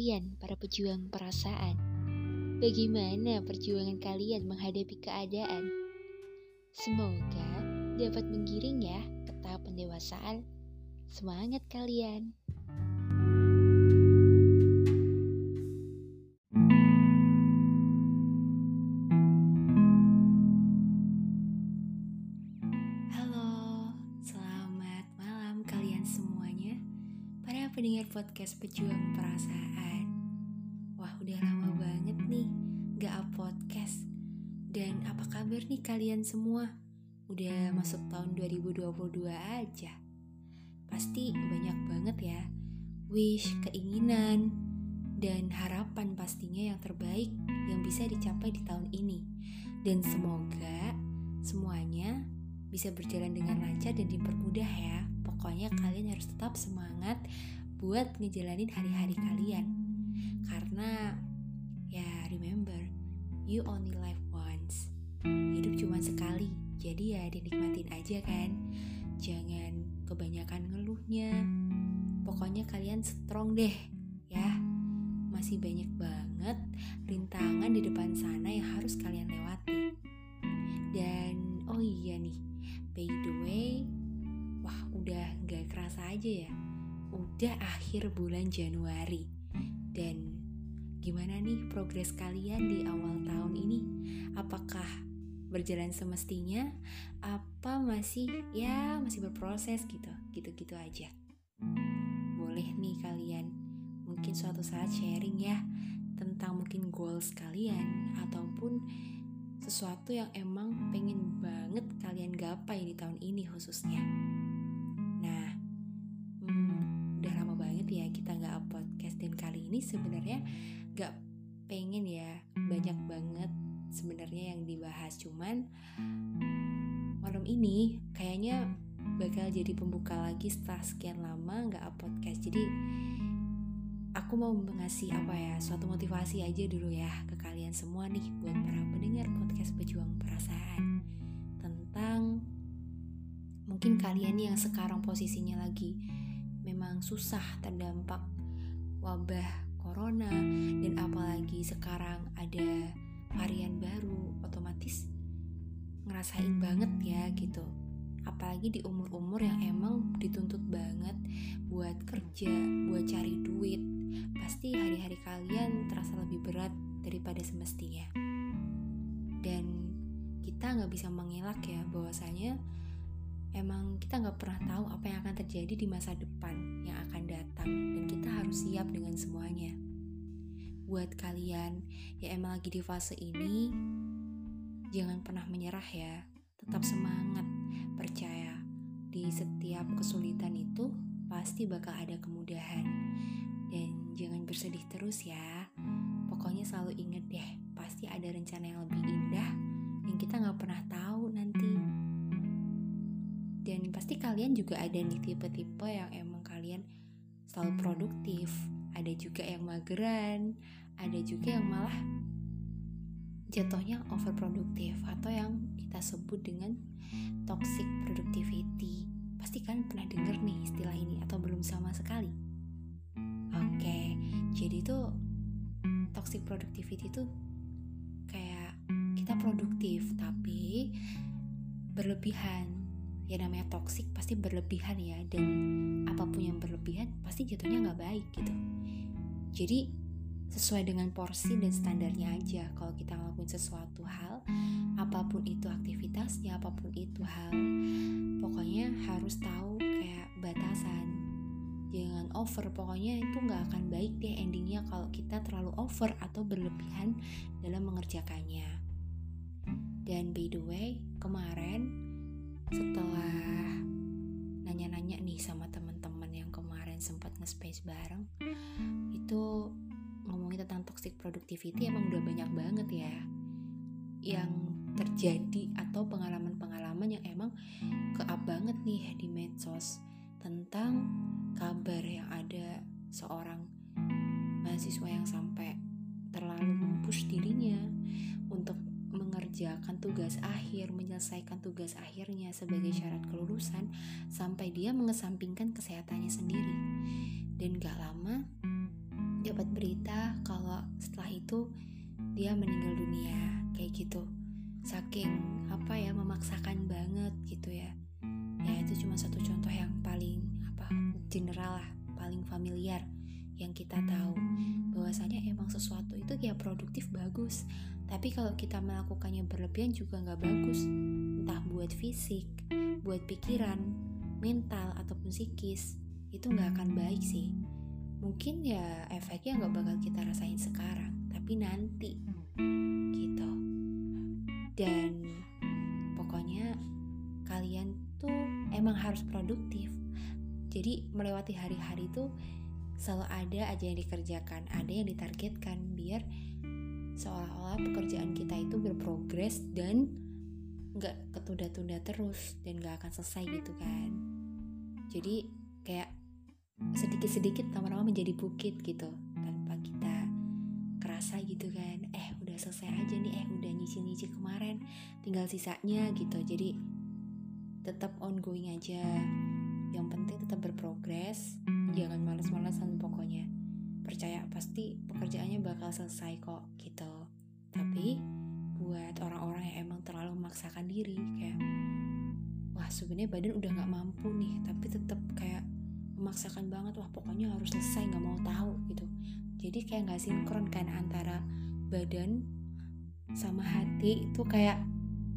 kalian, para pejuang perasaan. Bagaimana perjuangan kalian menghadapi keadaan? Semoga dapat menggiring ya ke tahap pendewasaan. Semangat kalian! Podcast Pejuang Perasaan. Wah udah lama banget nih gak up podcast. Dan apa kabar nih kalian semua? Udah masuk tahun 2022 aja. Pasti banyak banget ya Wish, keinginan, dan harapan pastinya yang terbaik yang bisa dicapai di tahun ini. Dan semoga semuanya bisa berjalan dengan lancar dan dipermudah ya. Pokoknya kalian harus tetap semangat buat ngejalanin hari-hari kalian. Karena ya remember, you only live once. Hidup cuma sekali, jadi ya dinikmatin aja kan. Jangan kebanyakan ngeluhnya. Pokoknya kalian strong deh, ya. Masih banyak banget rintangan di depan sana yang harus kalian lewati. Dan oh iya nih, by the way, wah udah gak kerasa aja ya udah akhir bulan Januari dan gimana nih progres kalian di awal tahun ini? Apakah berjalan semestinya? Apa masih ya masih berproses gitu, gitu-gitu aja. Boleh nih kalian mungkin suatu saat sharing ya tentang mungkin goals kalian ataupun sesuatu yang emang pengen banget kalian gapai di tahun ini khususnya. Sebenarnya gak pengen ya banyak banget sebenarnya yang dibahas. Cuman malam ini kayaknya bakal jadi pembuka lagi setelah sekian lama nggak podcast jadi aku mau mengasih apa ya suatu motivasi aja dulu ya ke kalian semua nih buat para pendengar podcast pejuang perasaan. Tentang mungkin kalian yang sekarang posisinya lagi memang susah terdampak wabah corona dan apalagi sekarang ada varian baru otomatis ngerasain banget ya gitu. Apalagi di umur-umur yang emang dituntut banget buat kerja, buat cari duit pasti hari-hari kalian terasa lebih berat daripada semestinya. Dan kita nggak bisa mengelak ya bahwasanya emang kita nggak pernah tahu apa yang akan terjadi di masa depan yang akan datang dan kita harus siap dengan semuanya. Buat kalian yang emang lagi di fase ini, jangan pernah menyerah ya. Tetap semangat, percaya di setiap kesulitan itu pasti bakal ada kemudahan. Dan jangan bersedih terus ya. Pokoknya selalu inget deh, pasti ada rencana yang lebih indah yang kita nggak pernah tahu nanti kalian juga ada nih tipe-tipe yang emang kalian selalu produktif. Ada juga yang mageran ada juga yang malah jatuhnya overproduktif atau yang kita sebut dengan toxic productivity. Pasti kalian pernah denger nih istilah ini atau belum sama sekali? Oke jadi tuh toxic productivity tuh kayak kita produktif tapi berlebihan ya namanya toksik pasti berlebihan ya dan apa pun yang berlebihan pasti jatuhnya nggak baik gitu. Jadi sesuai dengan porsi dan standarnya aja kalau kita ngelakuin sesuatu hal apa pun itu aktivitasnya apa pun itu hal pokoknya harus tahu kayak batasan. Jangan over pokoknya itu nggak akan baik deh endingnya kalau kita terlalu over atau berlebihan dalam mengerjakannya. Dan by the way kemarin setelah nanya-nanya nih sama teman-teman yang kemarin sempat nge-space bareng itu ngomongin tentang toxic productivity emang udah banyak banget ya yang terjadi atau pengalaman-pengalaman yang emang keap banget nih di medsos tentang menyelesaikan tugas akhirnya sebagai syarat kelulusan sampai dia mengesampingkan kesehatannya sendiri. Dan gak lama dapat berita kalau setelah itu dia meninggal dunia kayak gitu. Saking apa ya memaksakan banget gitu ya. Ya itu cuma satu contoh yang paling apa general lah paling familiar yang kita tahu bahwasanya emang sesuatu itu ya produktif bagus. Tapi kalau kita melakukannya berlebihan juga nggak bagus entah buat fisik buat pikiran mental ataupun psikis itu nggak akan baik sih. Mungkin ya efeknya nggak bakal kita rasain sekarang tapi nanti. Gitu. Dan pokoknya kalian tuh emang harus produktif. Jadi melewati hari-hari tuh selalu ada aja yang dikerjakan ada yang ditargetkan biar seolah-olah pekerjaan kita itu berprogres dan nggak ketunda-tunda terus dan nggak akan selesai gitu kan. Jadi kayak sedikit-sedikit lama-lama menjadi bukit gitu tanpa kita kerasa gitu kan. Eh udah selesai aja nih eh udah nyicil-nyicil kemarin tinggal sisanya gitu. Jadi tetap ongoing aja. Yang penting tetap berprogres jangan males-malesan pokoknya. Percaya pasti pekerjaannya bakal selesai kok gitu. Tapi buat orang-orang yang emang terlalu memaksakan diri kayak wah sebenarnya badan udah nggak mampu nih tapi tetap kayak memaksakan banget wah pokoknya harus selesai nggak mau tahu gitu. Jadi kayak nggak sinkron kan antara badan sama hati itu kayak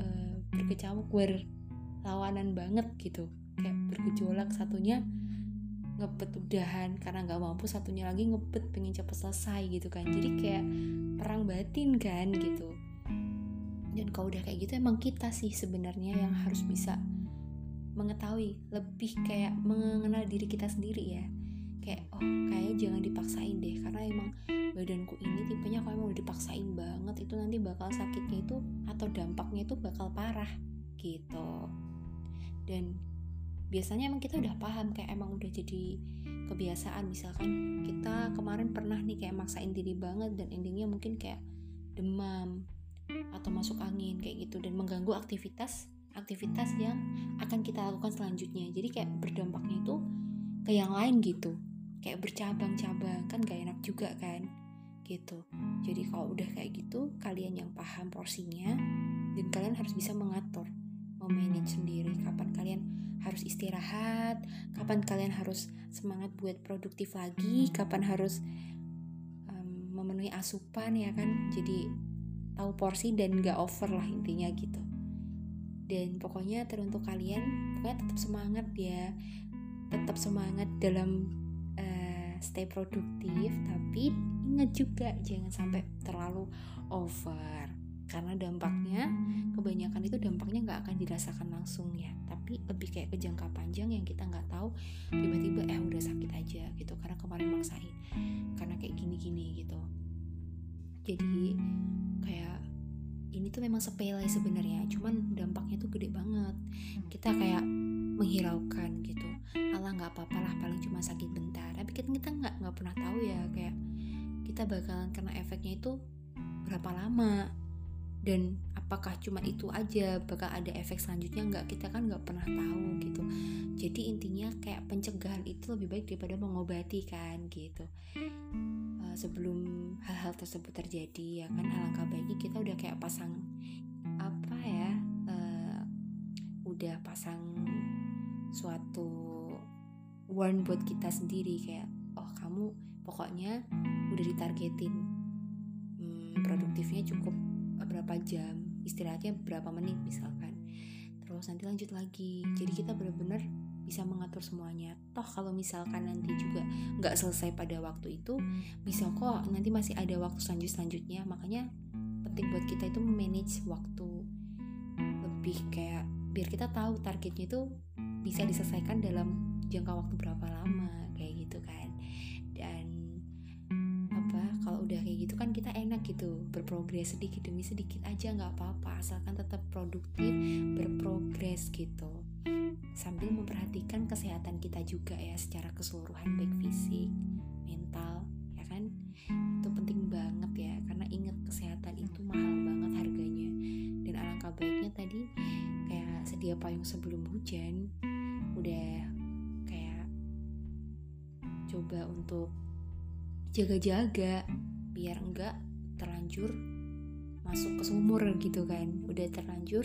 uh, berkecamuk berlawanan banget gitu. Kayak bergejolak satunya ngebet udahan karena nggak mampu satunya lagi ngebet pengen cepet selesai gitu kan. Jadi kayak perang batin kan gitu. Dan kalau udah kayak gitu emang kita sih sebenarnya yang harus bisa mengetahui lebih kayak mengenal diri kita sendiri ya. Kayak oh kayak jangan dipaksain deh karena emang badanku ini tipenya kalau udah dipaksain banget itu nanti bakal sakitnya itu atau dampaknya itu bakal parah gitu. Dan biasanya emang kita udah paham kayak emang udah jadi kebiasaan. Misalkan kita kemarin pernah nih kayak maksain diri banget dan endingnya mungkin kayak demam atau masuk angin kayak gitu. Dan mengganggu aktivitas aktivitas yang akan kita lakukan selanjutnya. Jadi kayak berdampaknya itu ke yang lain gitu. Kayak bercabang-cabang kan gak enak juga kan gitu. Jadi kalau udah kayak gitu kalian yang paham porsinya dan kalian harus bisa mengatur memanage sendiri. Kapan kalian harus istirahat? Kapan kalian harus semangat buat produktif lagi? Kapan harus um, memenuhi asupan ya kan? Jadi tahu porsi dan gak over lah intinya gitu. Dan pokoknya teruntuk kalian pokoknya tetap semangat ya. Tetap semangat dalam uh, stay produktif. Tapi ingat juga jangan sampai terlalu over karena dampaknya kebanyakan itu dampaknya nggak akan dirasakan langsung ya. Tapi lebih kayak ke jangka panjang yang kita nggak tahu tiba-tiba eh udah sakit aja gitu karena kemarin maksain karena kayak gini-gini gitu. Jadi kayak ini tuh memang sepele sebenarnya cuman dampaknya tuh gede banget. Kita kayak menghiraukan gitu. Allah nggak apa-apa lah paling cuma sakit bentar. Tapi kita kita nggak nggak pernah tahu ya kayak kita bakalan kena efeknya itu berapa lama dan apakah cuma itu aja? Bakal ada efek selanjutnya? Nggak kita kan nggak pernah tahu gitu. Jadi intinya kayak pencegahan itu lebih baik daripada mengobati kan gitu. Sebelum hal-hal tersebut terjadi ya kan alangkah baiknya kita udah kayak pasang apa ya uh, udah pasang suatu warn buat kita sendiri. Kayak oh kamu pokoknya udah ditargetin hmm, produktifnya cukup berapa jam istirahatnya berapa menit misalkan. Terus nanti lanjut lagi. Jadi kita benar-benar bisa mengatur semuanya. Toh kalau misalkan nanti juga nggak selesai pada waktu itu bisa kok nanti masih ada waktu selanjut selanjutnya makanya penting buat kita itu manage waktu. Lebih kayak biar kita tahu targetnya itu bisa diselesaikan dalam jangka waktu berapa lama kayak udah kayak gitu kan kita enak gitu berprogres sedikit demi sedikit aja nggak apa-apa asalkan tetap produktif berprogres gitu sambil memperhatikan kesehatan kita juga ya secara keseluruhan baik fisik, mental, ya kan? Itu penting banget ya karena ingat kesehatan itu mahal banget harganya. Dan alangkah baiknya tadi kayak sedia payung sebelum hujan udah kayak coba untuk jaga-jaga biar enggak terlanjur masuk ke sumur gitu kan. Udah terlanjur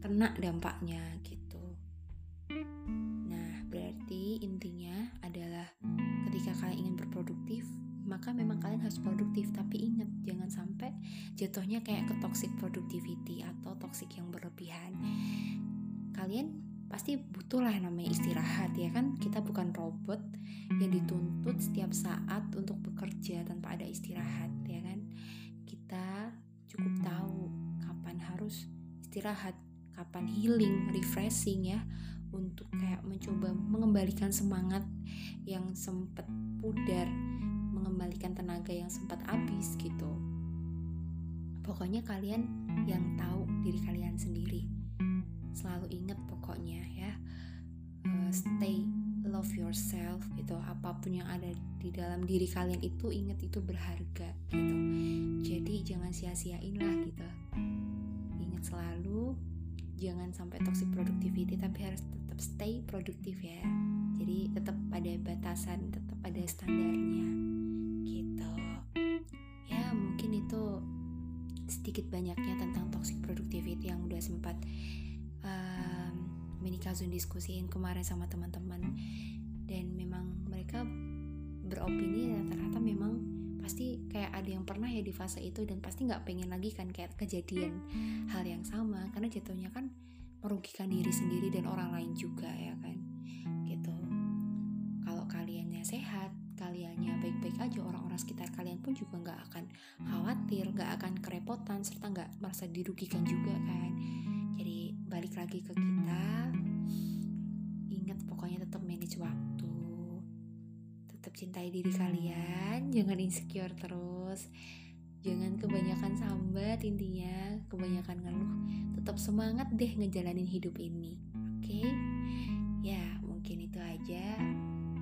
kena dampaknya gitu. Nah berarti intinya adalah ketika kalian ingin berproduktif maka memang kalian harus produktif. Tapi ingat jangan sampai jatuhnya kayak ke toxic productivity atau toxic yang berlebihan. Kalian pasti butuh lah namanya istirahat ya kan? Kita bukan robot yang dituntut setiap saat untuk bekerja tanpa ada istirahat ya kan? Kita cukup tahu kapan harus istirahat kapan healing refreshing ya untuk kayak mencoba mengembalikan semangat yang sempat pudar mengembalikan tenaga yang sempat habis gitu. Pokoknya kalian yang tahu diri kalian sendiri selalu ingat pokoknya ya. Uh, stay love yourself gitu. Apa pun yang ada di dalam diri kalian itu ingat itu berharga gitu. Jadi jangan sia-siain lah gitu. Ingat selalu jangan sampai toxic productivity tapi harus tetap stay produktif ya. Jadi tetap pada batasan tetap ada standarnya gitu. Ya mungkin itu sedikit banyaknya tentang toxic productivity yang udah sempat Kazun diskusiin kemarin sama teman-teman. Dan memang mereka beropini rata-rata memang pasti kayak ada yang pernah ya di fase itu dan pasti nggak pengen lagi kan kayak kejadian hal yang sama. Karena jatuhnya kan merugikan diri sendiri dan orang lain juga ya kan. Gitu. Kalau kaliannya sehat kaliannya baik-baik aja orang-orang sekitar kalian pun juga nggak akan khawatir nggak akan kerepotan serta nggak merasa dirugikan juga kan. Jadi balik lagi ke kita. Cintai diri kalian. Jangan insecure terus. Jangan kebanyakan sambat intinya. Kebanyakan ngeluh. Tetap semangat deh ngejalanin hidup ini. Oke? Okay? ya mungkin itu aja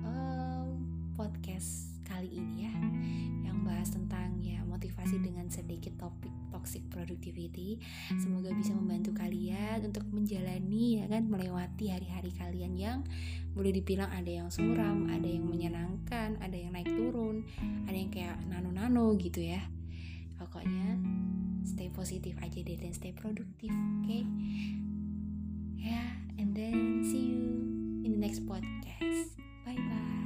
um, podcast kali ini ya. Yang bahas tentang ya motivasi dengan sedikit topik toxic productivity. Semoga bisa membantu kalian untuk menjalani ya kan melewati hari-hari kalian yang boleh dibilang ada yang suram ada yang menyenangkan ada yang naik turun ada yang kayak nano-nano gitu ya. Pokoknya stay positif aja deh dan stay produktif oke? Okay? ya yeah, and then see you in the next podcast. Bye bye